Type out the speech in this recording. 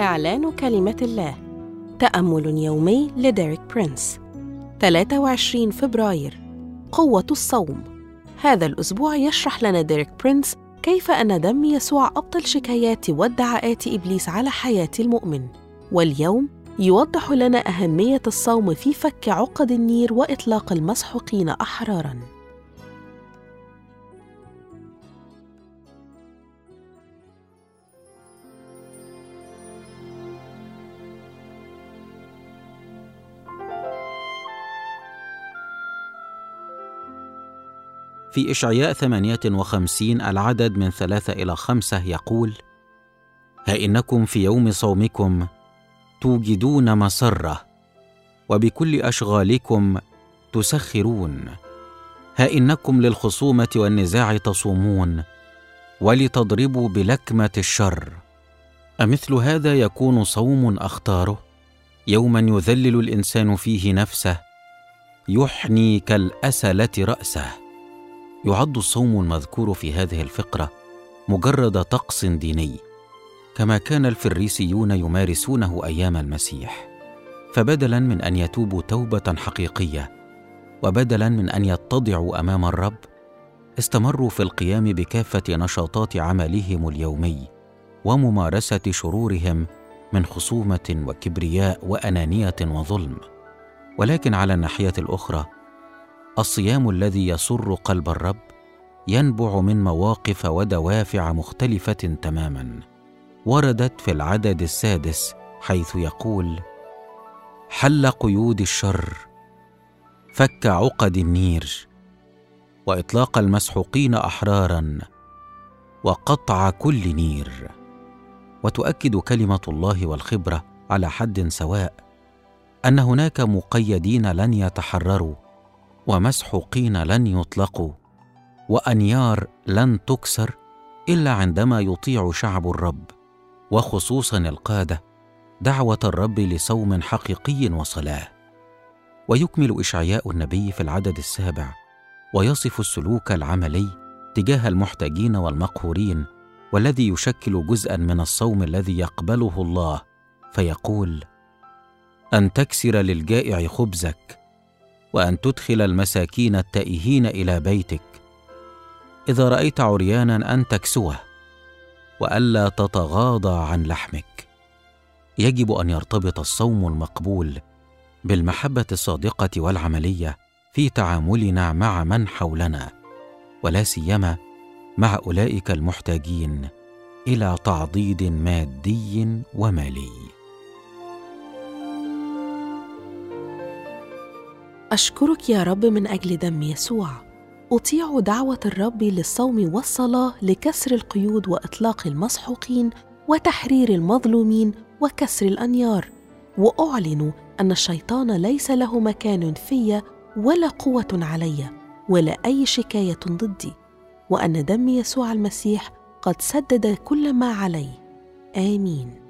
إعلان كلمة الله. تأمل يومي لديريك برينس. 23 فبراير. قوة الصوم. هذا الأسبوع يشرح لنا ديريك برينس كيف أن دم يسوع أبطل شكايات وادعاءات إبليس على حياة المؤمن. واليوم يوضح لنا أهمية الصوم في فك عقد النير وإطلاق المسحوقين أحراراً. في إشعياء 58 العدد من ثلاثة إلى خمسة يقول: ها إنكم في يوم صومكم توجدون مسرة وبكل أشغالكم تسخرون. ها إنكم للخصومة والنزاع تصومون ولتضربوا بلكمة الشر. أمثل هذا يكون صوم أختاره يوما يذلل الإنسان فيه نفسه يحني كالأسلة رأسه. يعد الصوم المذكور في هذه الفقرة مجرد طقس ديني كما كان الفريسيون يمارسونه أيام المسيح. فبدلا من أن يتوبوا توبة حقيقية وبدلا من أن يتضعوا أمام الرب استمروا في القيام بكافة نشاطات عملهم اليومي وممارسة شرورهم من خصومة وكبرياء وأنانية وظلم. ولكن على الناحية الأخرى الصيام الذي يسر قلب الرب ينبع من مواقف ودوافع مختلفة تماما وردت في العدد السادس حيث يقول حل قيود الشر فك عقد النير وإطلاق المسحوقين أحرارا وقطع كل نير. وتؤكد كلمة الله والخبرة على حد سواء أن هناك مقيدين لن يتحرروا. ومسحوقين لن يطلقوا وأنيار لن تكسر إلا عندما يطيع شعب الرب. وخصوصا القادة دعوة الرب لصوم حقيقي وصلاة. ويكمل إشعياء النبي في العدد السابع ويصف السلوك العملي تجاه المحتاجين والمقهورين والذي يشكل جزءا من الصوم الذي يقبله الله فيقول أن تكسر للجائع خبزك وأن تدخل المساكين التائهين إلى بيتك. إذا رأيت عريانا أن تكسوه وألا تتغاضى عن لحمك. يجب أن يرتبط الصوم المقبول بالمحبة الصادقة والعملية في تعاملنا مع من حولنا ولا سيما مع أولئك المحتاجين إلى تعضيد مادي ومالي. أشكرك يا رب من أجل دم يسوع. أطيع دعوة الرب للصوم والصلاة لكسر القيود وإطلاق المسحوقين وتحرير المظلومين وكسر الأنيار. وأعلن أن الشيطان ليس له مكان في ولا قوة علي ولا أي شكاية ضدي. وأن دم يسوع المسيح قد سدد كل ما علي آمين.